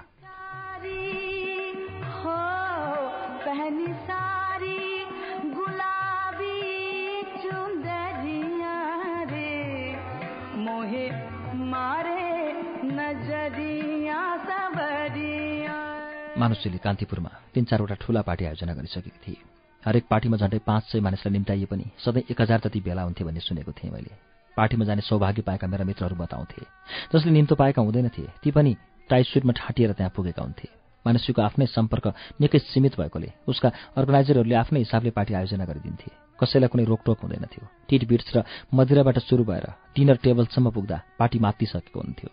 मानुष्यले कान्तिपुरमा तीन चारवटा ठूला पार्टी आयोजना गरिसकेकी थिए। हरेक पार्टीमा झन्डै पाँच सय मानिसलाई निम्ताइए पनि सधैँ एक हजार जति भेला हुन्थे भन्ने सुनेको थिएँ मैले। पार्टीमा जाने सौभाग्य पाएका मेरा मित्रहरू बताउँथे। जसले निम्तो पाएका हुँदैनथे ती पनि टाइट सुटमा ठाँटिएर त्यहाँ पुगेका हुन्थे। मानिसको आफ्नै सम्पर्क निकै सीमित भएकोले उसका अर्गनाइजरहरूले आफ्नै हिसाबले पार्टी आयोजना गरिदिन्थे। कसैलाई कुनै रोकटोक हुँदैनथ्यो। टिट बिट्स र मदिराबाट सुरु भएर डिनर टेबलसम्म पुग्दा पार्टी मात्तिसकेको हुन्थ्यो।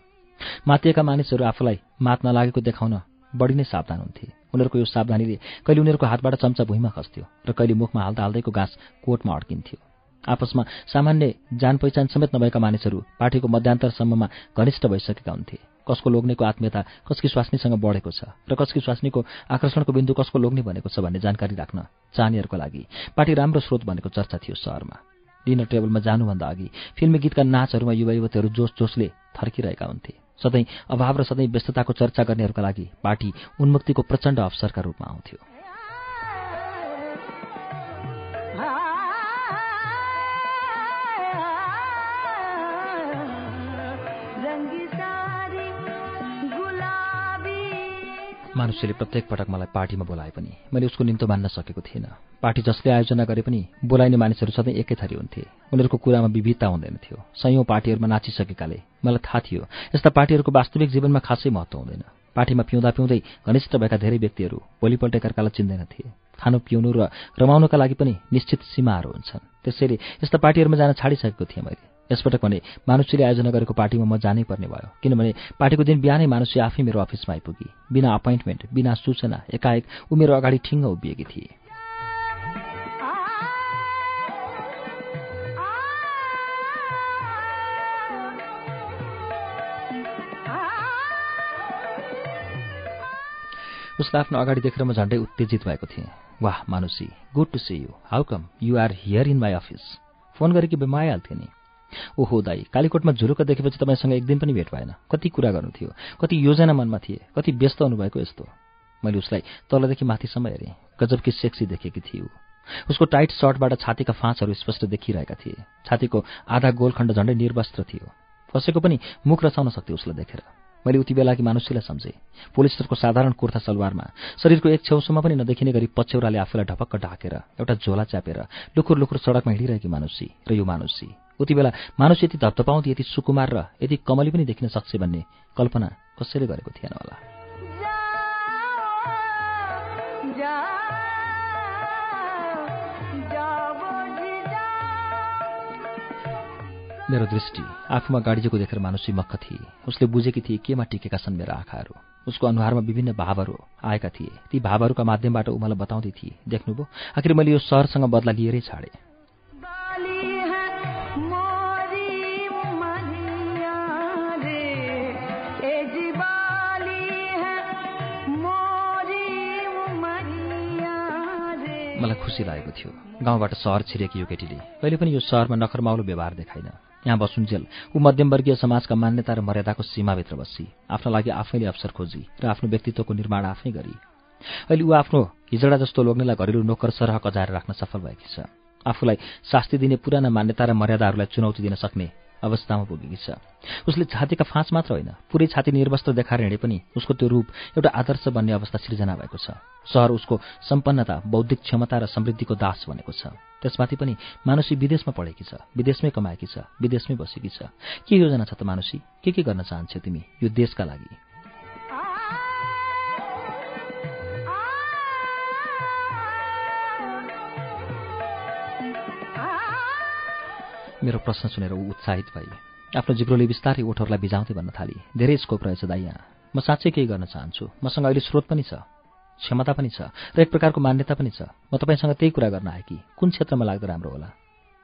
मातिएका मानिसहरू आफूलाई मात नलागेको देखाउन बढी नै सावधान हुन्थे। उनीहरूको यो सावधानीले कहिले उनीहरूको हातबाट चम्चा भुइँमा खस्थ्यो र कहिले मुखमा हाल्दा हाल्दैको घाँस कोटमा अड्किन्थ्यो। आपसमा सामान्य जान पहिचान समेत नभएका मानिसहरू पार्टीको मध्यान्तरसम्ममा घनिष्ठ भइसकेका हुन्थे। कसको लोग्नेको आत्मीयता कसकी स्वास्नीसँग बढेको छ र कसकी स्वास्नीको आकर्षणको बिन्दु कसको लोग्ने भनेको छ भन्ने जानकारी राख्न चाहनेहरूको लागि पार्टी राम्रो स्रोत भनेको चर्चा थियो सहरमा। डिनर टेबलमा जानुभन्दा अघि फिल्मी गीतका नाचहरूमा युवा युवतीहरू जोस जोसले थर्किरहेका हुन्थे। सधैँ अभाव र सधैँ व्यस्तताको चर्चा गर्नेहरूका लागि पार्टी उन्मुक्तिको प्रचण्ड अवसरका रूपमा आउँथ्यो। मानुष्यले प्रत्येक पटक मलाई पार्टीमा बोलाए पनि मैले उसको निम्तो मान्न सकेको थिइनँ पार्टी जसले आयोजना गरे पनि बोलाइने मानिसहरू सधैँ एकै थरी हुन्थे। उनीहरूको कुरामा विविधता हुँदैन थियो। सयौँ पार्टीहरूमा नाचिसकेकाले मलाई थाहा थियो यस्ता पार्टीहरूको वास्तविक जीवनमा खासै महत्त्व हुँदैन। पार्टीमा पिउँदा पिउँदै घनिष्ठ भएका धेरै व्यक्तिहरू भोलिपल्ट एकअर्कालाई चिन्दैनथे खानु पिउनु र रमाउनुका लागि पनि निश्चित सीमाहरू हुन्छन्। त्यसैले यस्ता पार्टीहरूमा जान छाडिसकेको थिएँ मैले। यसपटक भने मानुष्यले आयोजना गरेको पार्टीमा म जानै पर्ने भयो। किनभने पार्टीको दिन बिहानै मानुष्य आफै मेरो अफिसमा आइपुगी। बिना अपोइन्टमेन्ट बिना सूचना एकाएक ऊ मेरो अगाडि ठिङ्ग उभिएकी थिए। उसलाई आफ्नो अगाडि देखेर म झन्डै उत्तेजित भएको थिएँ। वाह Manushi good to see you how come you are here in my office phone गरेकी बेमा आइहाल्थेँ नि। ओहो दाई कालीकोटमा झुरुक्क देखेपछि तपाईँसँग एक दिन पनि भेट भएन। कति कुरा गर्नु थियो कति योजना मनमा थिए कति व्यस्त हुनुभएको यस्तो। मैले उसलाई तलदेखि माथिसम्म हेरेँ गजबकी सेक्सी देखेकी थिए उसको टाइट सर्टबाट छातीका फाँचहरू स्पष्ट देखिरहेका थिए। छातीको आधा गोलखण्ड झन्डै निर्वस्त्र थियो। कसैको पनि मुख रचाउन सक्थ्यो उसलाई देखेर। मैले उति बेलाकी मानुष्यलाई सम्झेँ। पोलिस्टरको साधारण कुर्ता सलवारमा शरीरको एक छेउसम्म पनि नदेखिने गरी पछ्यौराले आफूलाई ढपक्क ढाकेर एउटा झोला च्यापेर लुखुर लुखुर सडकमा हिँडिरहेकी मानुषी र यो मानुषी उति बेला मानुष यति धप्धपाउँथे यति सुकुमार र यति कमली पनि देखिन सक्छ भन्ने कल्पना कसैले गरेको थिएन होला। मेरो दृष्टि आफूमा गाडीजीको देखेर मानुषी मक्ख थिए। उसले बुझेकी थिए केमा टिकेका छन् मेरा आँखाहरू। उसको अनुहारमा विभिन्न भावहरू आएका थिए। ती भावहरूका माध्यमबाट ऊ मलाई बताउँदै थिए देख्नुभयो आखिर मैले यो सहरसँग बदला लिएरै छाडेँ। मलाई खुसी लागेको थियो। गाउँबाट सहर छिरेकी यो केटीले। कहिले पनि यो सहरमा नखरमाउलो व्यवहार देखाइन यहाँ बसुन्जेल ऊ मध्यमवर्गीय समाजका मान्यता र मर्यादाको सीमाभित्र बसी। आफ्नो लागि आफैले अवसर खोजी र आफ्नो व्यक्तित्वको निर्माण आफै गरी। अहिले ऊ आफ्नो हिजडा जस्तो लोग्नेलाई घरेलु नोकर सरह कजाएर राख्न सफल भएकी छ। आफूलाई शास्ति दिने पुराना मान्यता र मर्यादाहरूलाई चुनौती दिन सक्ने अवस्थामा पुगेकी छ। उसले छातीका फाँच मात्र होइन पुरै छाती निर्वस्त्र देखाएर हिँडे पनि उसको त्यो रूप एउटा आदर्श बन्ने अवस्था सिर्जना भएको छ। सहर उसको सम्पन्नता बौद्धिक क्षमता र समृद्धिको दास बनेको छ। त्यसमाथि पनि मानुषी विदेशमा पढेकी छ विदेशमै कमाएकी छ विदेशमै बसेकी छ। के योजना छ त मानुषी? के के गर्न चाहन्छौ तिमी यो देशका लागि? मेरो प्रश्न सुनेर ऊ उत्साहित भए आफ्नो जिब्रोले बिस्तारै ओठहरूलाई भिजाउँदै भन्न थाली। धेरै स्कोप रहेछ दाइ यहाँ। म साँच्चै केही गर्न चाहन्छु। मसँग अहिले स्रोत पनि छ। क्षमता पनि छ। र एक प्रकारको मान्यता पनि छ। म तपाईँसँग त्यही कुरा गर्न आएँ कि कुन क्षेत्रमा लाग्दा राम्रो होला?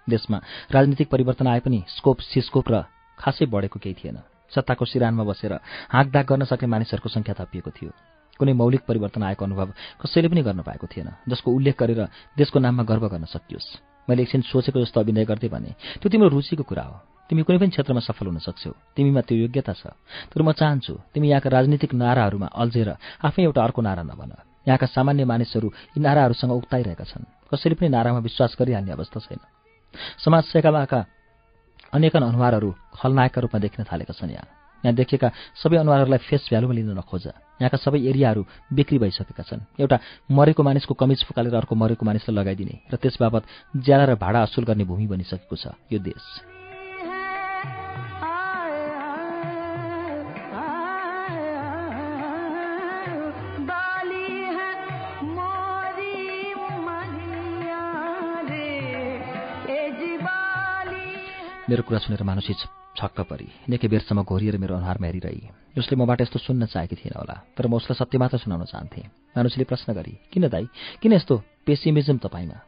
देशमा राजनीतिक परिवर्तन आए पनि स्कोप सिस्कोप र खासै बढेको केही थिएन। सत्ताको सिरानमा बसेर हाँकदाग गर्न सक्ने मानिसहरूको सङ्ख्या थपिएको थियो। कुनै मौलिक परिवर्तन आएको अनुभव कसैले पनि गर्न पाएको थिएन जसको उल्लेख गरेर देशको नाममा गर्व गर्न सकियोस्। मैले एकछिन सोचेको जस्तो अभिनय गर्दै भने त्यो तिम्रो रुचिको कुरा हो। तिमी कुनै पनि क्षेत्रमा सफल हुन सक्छौ। तिमीमा त्यो योग्यता छ। तर म चाहन्छु तिमी यहाँका राजनीतिक नाराहरूमा अल्झेर आफै एउटा अर्को नारा नभन यहाँका सामान्य मानिसहरू यी नाराहरूसँग उक्ताइरहेका छन्। कसैले पनि नारामा विश्वास गरिहाल्ने अवस्था छैन। समाज सेवाका अनेकन अनुहारहरू खलनायकका रूपमा देखिन थालेका छन् यहाँ। यहाँ देखेका सबै अनुहारहरूलाई फेस भ्यालुमा लिन नखोज। यहाँका सबै एरियाहरू बिक्री भइसकेका छन्। एउटा मरेको मानिसको कमिज फुकालेर अर्को मरेको मानिसलाई लगाइदिने र त्यस बाबत ज्याला र भाडा असुल गर्ने भूमि बनिसकेको छ यो देश। मेरो कुरा सुनेर मानुसी छक्क परी। निकै बेरसम्म घोरिएर मेरो अनुहारमा हेरिरही। उसले मबाट यस्तो सुन्न चाहेकी थिएन होला तर म उसलाई सत्य मात्र सुनाउन चाहन्थेँ। मानुसीले प्रश्न गरी किन दाई? किन यस्तो पेसिमिजम तपाईँमा?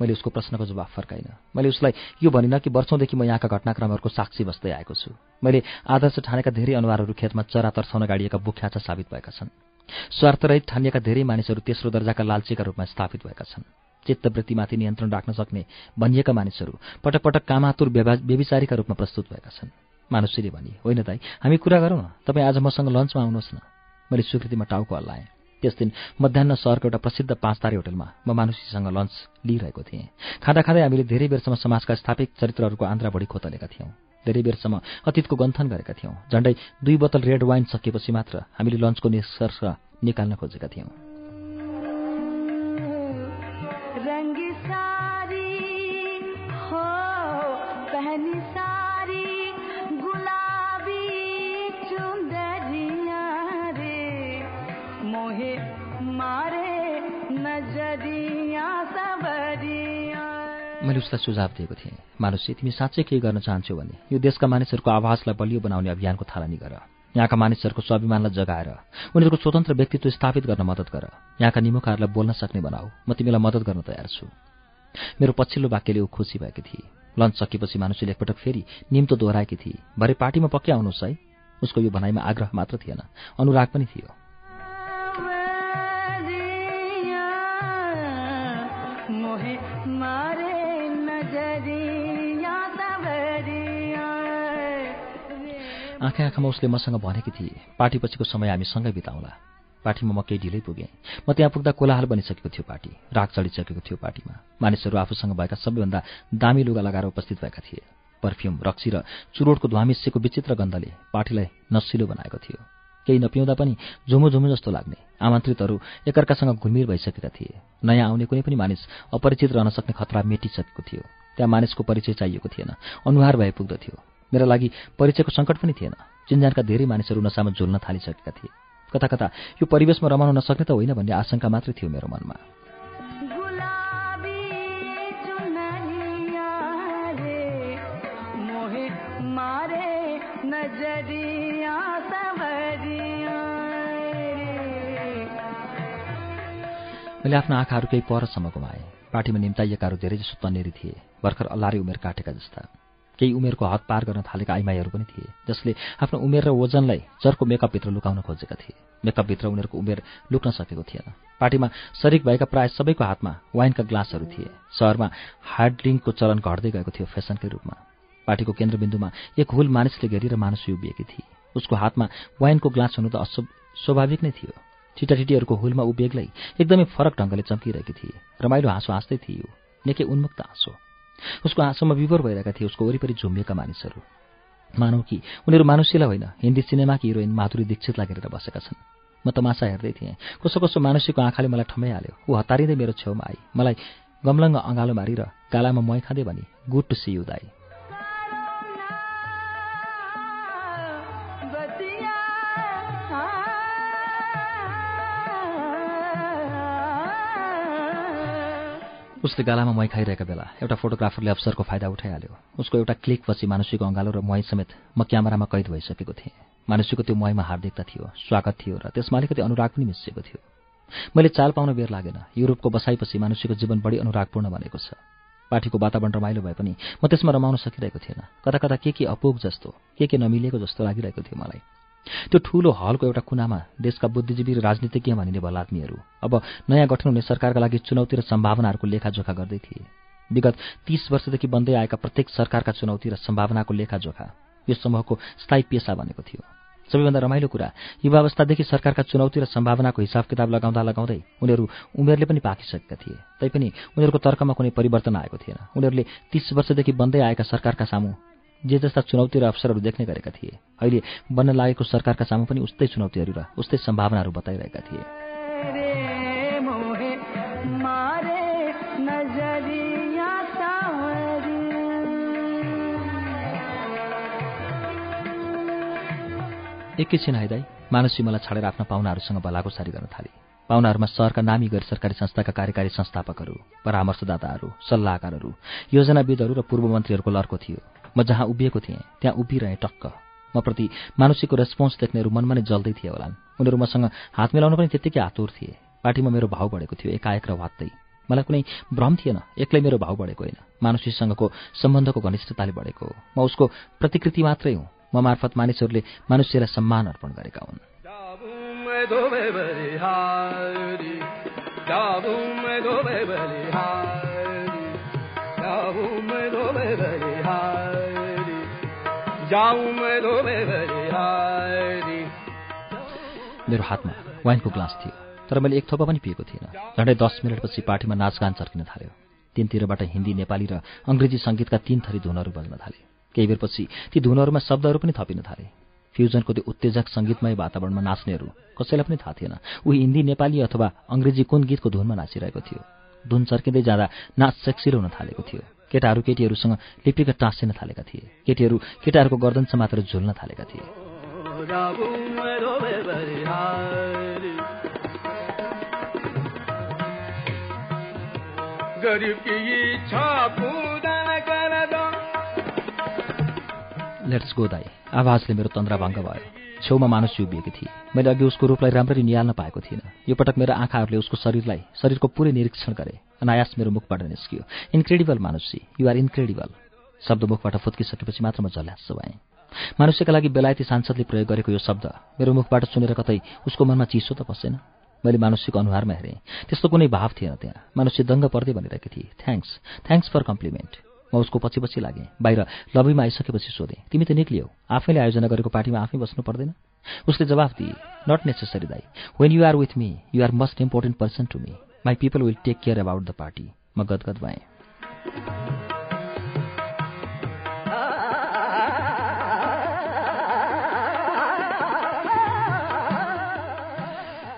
मैले उसको प्रश्नको जवाफ फर्काइनँ। मैले उसलाई यो भनिनँ कि वर्षौँदेखि म यहाँका घटनाक्रमहरूको साक्षी बस्दै आएको छु। मैले आदर्श ठानेका धेरै अनुहारहरू खेतमा चरा तर्साउन गाडिएका बुख्याचा साबित भएका छन्। स्वार्थरहित ठानिएका धेरै मानिसहरू तेस्रो दर्जाका लालचीका रूपमा स्थापित भएका छन्। चित्तवृत्तिमाथि नियन्त्रण राख्न सक्ने भनिएका मानिसहरू पटक पटक कामातुर व्यविचारीका रूपमा प्रस्तुत भएका छन्। मानुषीले भनी होइन दाई हामी कुरा गरौँ न। तपाईँ आज मसँग लन्चमा आउनुहोस् न। मैले स्वीकृतिमा टाउको हल्लाएँ। त्यस दिन मध्याह सहरको एउटा प्रसिद्ध पाँच तारे होटलमा म मानुषीसँग लन्च लिइरहेको थिएँ। खाँदा खाँदै हामीले धेरै बेरसम्म समाजका स्थापित चरित्रहरूको आन्द्रा बढी खोतलेका थियौँ। धेरै बेरसम्म अतीतको गन्थन गरेका थियौँ। झण्डै दुई बोतल रेड वाइन सकिएपछि मात्र हामीले लन्चको निष्कर्ष निकाल्न खोजेका थियौँ। मैले उसलाई सुझाव दिएको थिएँ। मानुषी तिमी साँच्चै केही गर्न चाहन्छौ भने? यो देशका मानिसहरूको आवाजलाई बलियो बनाउने अभियानको थालनी गर। यहाँका मानिसहरूको स्वाभिमानलाई जगाएर उनीहरूको स्वतन्त्र व्यक्तित्व स्थापित गर्न मद्दत गर। यहाँका निमुखाहरूलाई बोल्न सक्ने बनाऊ। म तिमीलाई मद्दत गर्न तयार छु। मेरो पछिल्लो वाक्यले ऊ खुसी भएकी थिए। लन्च सकेपछि मानुषीले एकपटक फेरि निम्तो दोहोऱ्याएकी थिए। भरे पार्टीमा पक्कै आउनुहोस् है। उसको यो भनाइमा आग्रह मात्र थिएन। अनुराग पनि थियो। आँखा आँखामा उसले मसँग भनेकी थिए पार्टीपछिको समय हामी सँगै बिताउँला। पार्टीमा म केही ढिलै पुगेँ। म त्यहाँ पुग्दा कोलाहाल बनिसकेको थियो पार्टी राग चढिसकेको थियो पार्टीमा। मानिसहरू आफूसँग भएका सबैभन्दा दामी लुगा लगाएर उपस्थित भएका थिए। पर्फ्युम रक्सी र चुरोटको धुवा विचित्र गन्धले पार्टीलाई नसिलो बनाएको थियो। केही नपिउँदा पनि झुमु झुमु जस्तो लाग्ने। आमन्त्रितहरू एकअर्कासँग घुलमिर भइसकेका थिए। नयाँ आउने कुनै पनि मानिस अपरिचित रहन सक्ने खतरा मेटिसकेको थियो। त्यहाँ मानिसको परिचय चाहिएको थिएन। अनुहार भए पुग्दथ्यो मेरा लागि परिचयको सङ्कट पनि थिएन। चिन्जानका धेरै मानिसहरू नसामा झुल्न थालिसकेका थिए। कता कता यो परिवेशमा रमाउन नसक्ने त होइन भन्ने आशंका मात्रै थियो मेरो मनमा। मैले आफ्नो आँखाहरू केही परसम्म गुमाएँ पार्टीमा निम्ताइएकाहरू धेरैजसो तन्नेरी थिए। भर्खर अल्लारे उमेर काटेका जस्ता। केही उमेरको हद पार गर्न थालेका आइमाईहरू पनि थिए जसले आफ्नो उमेर र वजनलाई चर्को मेकअपभित्र लुकाउन खोजेका थिए। मेकअपभित्र उनीहरूको उमेर लुक्न सकेको थिएन। पार्टीमा शरिक भएका प्राय सबैको हातमा वाइनका ग्लासहरू थिए। सहरमा हार्ड ड्रिङ्कको चलन घट्दै गएको थियो फेसनकै रूपमा। पार्टीको केन्द्रबिन्दुमा एक हुल मानिसले घेरेर मानिस उभिएकी थिए। उसको हातमा वाइनको ग्लास हुनु त स्वाभाविक नै थियो। छिटाठिटीहरूको हुलमा उभिएग्लै एकदमै फरक ढङ्गले चम्किरहेकी थिए। रमाइलो हाँसो हाँस्दै थियो। निकै उन्मुक्त हाँसो। उसको आँसुमा विभोर भइरहेका थिए उसको वरिपरि झुम्बिएका मानिसहरू। मानौ कि उनीहरू मानुषीलाई होइन हिन्दी सिनेमाकी हिरोइन माधुरी दीक्षित लागेर बसेका छन्। म तमासा हेर्दै थिएँ। कसो कसो मानुषीको आँखाले मलाई ठम्याइहाल्यो। ऊ हतारिँदै मेरो छेउमा आई। मलाई गमलङ्ग अँगालो मारेर गालामा मै खाँदै भने गुड टु सी यु दाई। उसले गालामा मै खाइरहेका बेला एउटा फोटोग्राफरले अवसरको फाइदा उठाइहाल्यो। उसको एउटा क्लिकपछि मानुषीको अँगालो र मै समेत म क्यामेरामा कैद भइसकेको थिएँ। मानुषीको त्यो मैमा हार्दिकता थियो स्वागत थियो र त्यसमा अलिकति अनुराग पनि मिसिएको थियो। मैले चाल पाउन बेर लागेन। युरोपको बसाइपछि मानुषीको जीवन बढी अनुरागपूर्ण बनेको छ। पार्टीको वातावरण रमाइलो भए पनि म त्यसमा रमाउन सकिरहेको थिएन। कता कता के के अपुग जस्तो के के नमिलेको जस्तो लागिरहेको थियो मलाई। त्यो ठूलो हलको एउटा कुनामा देशका बुद्धिजीवी र राजनीतिज्ञ भनिने भलात्मीहरू अब नयाँ गठन हुने सरकारका लागि चुनौती र सम्भावनाहरूको लेखाजोखा गर्दै थिए। विगत तीस वर्षदेखि बन्दै आएका प्रत्येक सरकारका चुनौती र सम्भावनाको लेखाजोखा यो समूहको स्थायी पेसा बनेको थियो। सबैभन्दा रमाइलो कुरा युवावस्थादेखि सरकारका चुनौती र सम्भावनाको हिसाब किताब लगाउँदा लगाउँदै उनीहरू उमेरले पनि पाकिसकेका थिए। तैपनि उनीहरूको तर्कमा कुनै परिवर्तन आएको थिएन। उनीहरूले तीस वर्षदेखि बन्दै आएका सरकारका सामु जे जस्ता चुनौती र अवसरहरू देख्ने गरेका थिए। अहिले बन्न लागेको सरकारका सामु पनि उस्तै चुनौतीहरू र उस्तै सम्भावनाहरू बताइरहेका थिए। एकैछिन आइदाई मानसी मलाई छाडेर आफ्ना पाहुनाहरूसँग बलागोसारी गर्न थाले। पाहुनाहरूमा सहरका नामी गैर सरकारी संस्थाका कार्यकारी संस्थापकहरू परामर्शदाताहरू सल्लाहकारहरू योजनाविदहरू र पूर्व मन्त्रीहरूको लर्को थियो। म जहाँ उभिएको थिएँ त्यहाँ उभिरहेँ टक्क। म प्रति मानुषीको रेस्पोन्स देख्नेहरू मनमा नै जल्दै थिए होलान्। उनीहरू मसँग हात मिलाउन पनि त्यत्तिकै आतुर थिए। पार्टीमा मेरो भाउ बढेको थियो एकाएक र वात्तै। मलाई कुनै भ्रम थिएन एक्लै मेरो भाउ बढेको होइन। मानुषीसँगको सम्बन्धको घनिष्ठताले बढेको हो। म उसको प्रतिकृति मात्रै हुँ। म मार्फत मानिसहरूले मनुष्यलाई सम्मान अर्पण गरेका हुन्। मेरो हातमा वाइनको ग्लास थियो तर मैले एक थोपा पनि पिएको थिइनँ। झन्डै दस मिनटपछि पार्टीमा नाचगान चर्किन थाल्यो। तिनतिरबाट हिन्दी नेपाली र अङ्ग्रेजी सङ्गीतका तीन थरी धुनहरू बज्न थाले। केही बेरपछि ती धुनहरूमा शब्दहरू पनि थपिन थाले। फ्युजनको त्यो उत्तेजक सङ्गीतमय वातावरणमा नाच्नेहरू कसैलाई पनि थाहा थिएन। ऊ हिन्दी नेपाली अथवा अङ्ग्रेजी कुन गीतको धुनमा नाचिरहेको थियो। धुन चर्किँदै जाँदा नाच सेक्सिलो हुन थालेको थियो। केटाहरू केटीहरूसँग लिपिका टाँसिन थालेका थिए। केटीहरू केटाहरूको गर्दन मात्र झुल्न थालेका थिए। लेट्स गो दाई। आवाजले मेरो तन्द्राभङ्ग भयो। छेउमा मानुस उभिएकी थिए। मैले अघि उसको रूपलाई राम्ररी निहाल्न पाएको थिइनँ। यो पटक मेरो आँखाहरूले उसको शरीरलाई शरीरको पुरै निरीक्षण गरे। अनायास मेरो मुखबाट निस्कियो इन्क्रेडिबल मानुषी युआर इन्क्रेडिबल शब्द मुखबाट फुत्किसकेपछि मात्र म झल्यास भएँ। मानुष्यका लागि बेलायती सांसदले प्रयोग गरेको यो शब्द मेरो मुखबाट सुनेर कतै उसको मनमा चिसो त पसेन। मैले मानुष्यको अनुहारमा हेरेँ। त्यस्तो कुनै भाव थिएन त्यहाँ। मानुष्य दङ्ग पर्दै भनिरहेकी थिए थ्याङ्क्स थ्याङ्क्स फर कम्प्लिमेन्ट म उसको पछि पछि लागेँ। बाहिर लबीमा आइसकेपछि सोधेँ तिमी त निक्लियौ। आफैले आयोजना गरेको पार्टीमा आफै बस्नु पर्दैन? उसले जवाफ दिए नट नेसेसरी दाई। When you are with me you are must important person to me my people will take care about the party म गदगद भएँ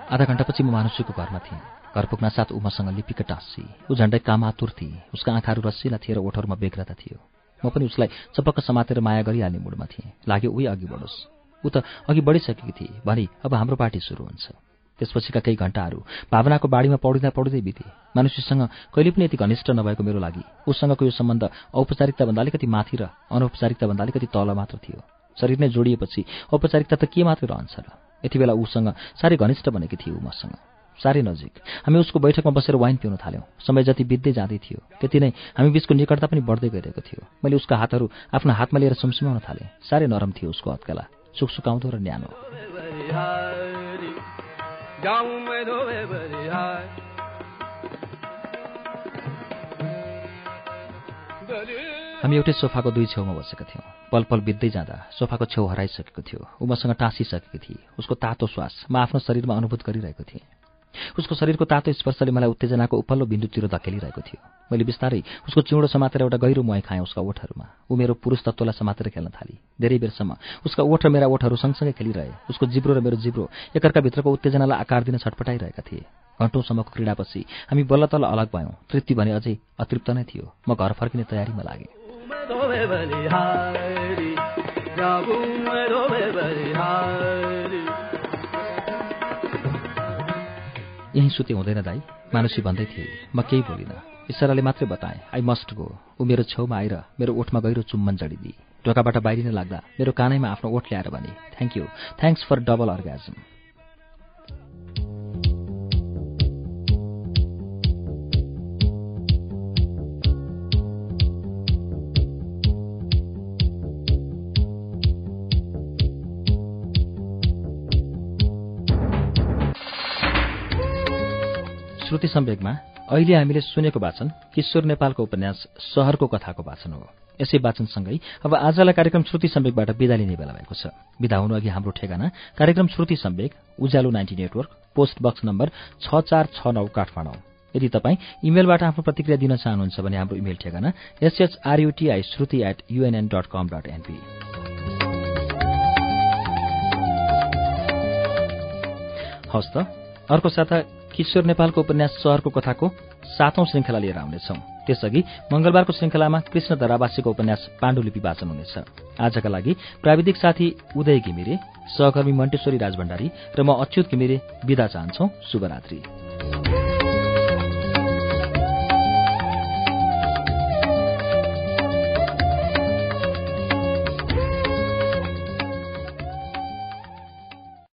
आधा घन्टापछि म मानुषीको घरमा थिएँ। घर पुग्न साथ ऊ मसँग लिपिका टाँसी ऊ झन्डै कामातुर थिए। उसका आँखाहरू रसिला थिए र ओठहरूमा बेग्रता थियो। म पनि उसलाई चपक्क समातेर माया गरिहाल्ने मुडमा थिएँ। लाग्यो उही अघि बढोस्। ऊ त अघि बढिसकेकी थिए। भने अब हाम्रो पार्टी सुरु हुन्छ। त्यसपछिका केही घन्टाहरू भावनाको बाढीमा पौडिँदा पौडिँदै बिते। मानुषीसँग कहिले पनि यति घनिष्ठ नभएको मेरो लागि। उसँगको यो सम्बन्ध औपचारिकताभन्दा अलिकति माथि र अनौपचारिकताभन्दा अलिकति तल मात्र थियो। शरीर नै जोडिएपछि औपचारिकता त के मात्रै रहन्छ र? यति बेला उसँग साह्रै घनिष्ठ बनेकी ऊ मसँग साह्रै नजिक। हामी उसको बैठकमा बसेर वाइन पिउन थाल्यौँ। समय जति बित्दै जाँदै थियो त्यति नै हामी बिचको निकटता पनि बढ्दै गइरहेको थियो। मैले उसका हातहरू आफ्नो हातमा लिएर सुमसुमाउन थालेँ। साह्रै नरम थियो उसको हत्केला सुकसुकाउँदो र न्यानो। हामी एउटै सोफाको दुई छेउमा बसेका थियौँ। पल पल बित्दै जाँदा सोफाको छेउ हराइसकेको थियो। ऊ मसँग टाँसिसकेकी थिए। उसको तातो श्वास म आफ्नो शरीरमा अनुभूत गरिरहेको थिएँ। उसको शरीरको तातो स्पर्शले मलाई उत्तेजनाको उपल्लो बिन्दुतिर धकेलिरहेको थियो। मैले बिस्तारै उसको चिउँडो समातेर एउटा गहिरो मुहाई खाएँ उसका ओठहरूमा। ऊ मेरो पुरुष तत्त्वलाई समातेर खेल्न थाली। धेरै बेरसम्म उसका ओठ र मेरा ओठहरू सँगसँगै खेलिरहे। उसको जिब्रो र मेरो जिब्रो एकअर्काभित्रको उत्तेजनालाई आकार दिन छटपटाइरहेका थिए। घन्टौँसम्मको क्रीडापछि हामी बल्ल तल्ल अलग भयौँ। तृप्ति भने अझै अतृप्त नै थियो। म घर फर्किने तयारीमा लागेँ। सुते हुँदैन दाई। मानुसी भन्दै थिए म केही बोलिनँ। इसाराले मात्रै बताएँ आई मस्ट गो ऊ मेरो छेउमा आएर मेरो ओठमा गहिरो चुम्बन जडिदिए। ढोकाबाट बाहिरिन लाग्दा मेरो कानैमा आफ्नो ओठ ल्याएर भने thank you thanks for double orgasm Shruti सम्वेकमा अहिले हामीले सुनेको वाचन किशोर नेपालको उपन्यास सहरको कथाको वाचन हो। यसै वाचनसँगै अब आजलाई कार्यक्रम श्रुति सम्वेकबाट विदा लिने बेला भएको छ। विदा हुनु अघि हाम्रो ठेगाना कार्यक्रम Shruti Sambeg Ujyaalo ninety network post box number छ चार छ नौ काठमाडौँ। यदि तपाईँ इमेलबाट आफ्नो प्रतिक्रिया दिन चाहनुहुन्छ भने हाम्रो इमेल ठेगाना SHRUTI Shruti at UNN dot com dot NP हस्त अर्को साता किशोर नेपालको उपन्यास सहरको कथाको सातौं श्रृङ्खला लिएर आउनेछौ। त्यसअघि मंगलबारको श्रृङ्खलामा कृष्ण धरावासीको उपन्यास पाण्डुलिपि वाचन हुनेछ। आजका लागि प्राविधिक साथी उदय घिमिरे सहकर्मी मण्टेश्वरी राजभण्डारी र म अच्युत घिमिरे विदा चाहन्छौ। शुभरात्री।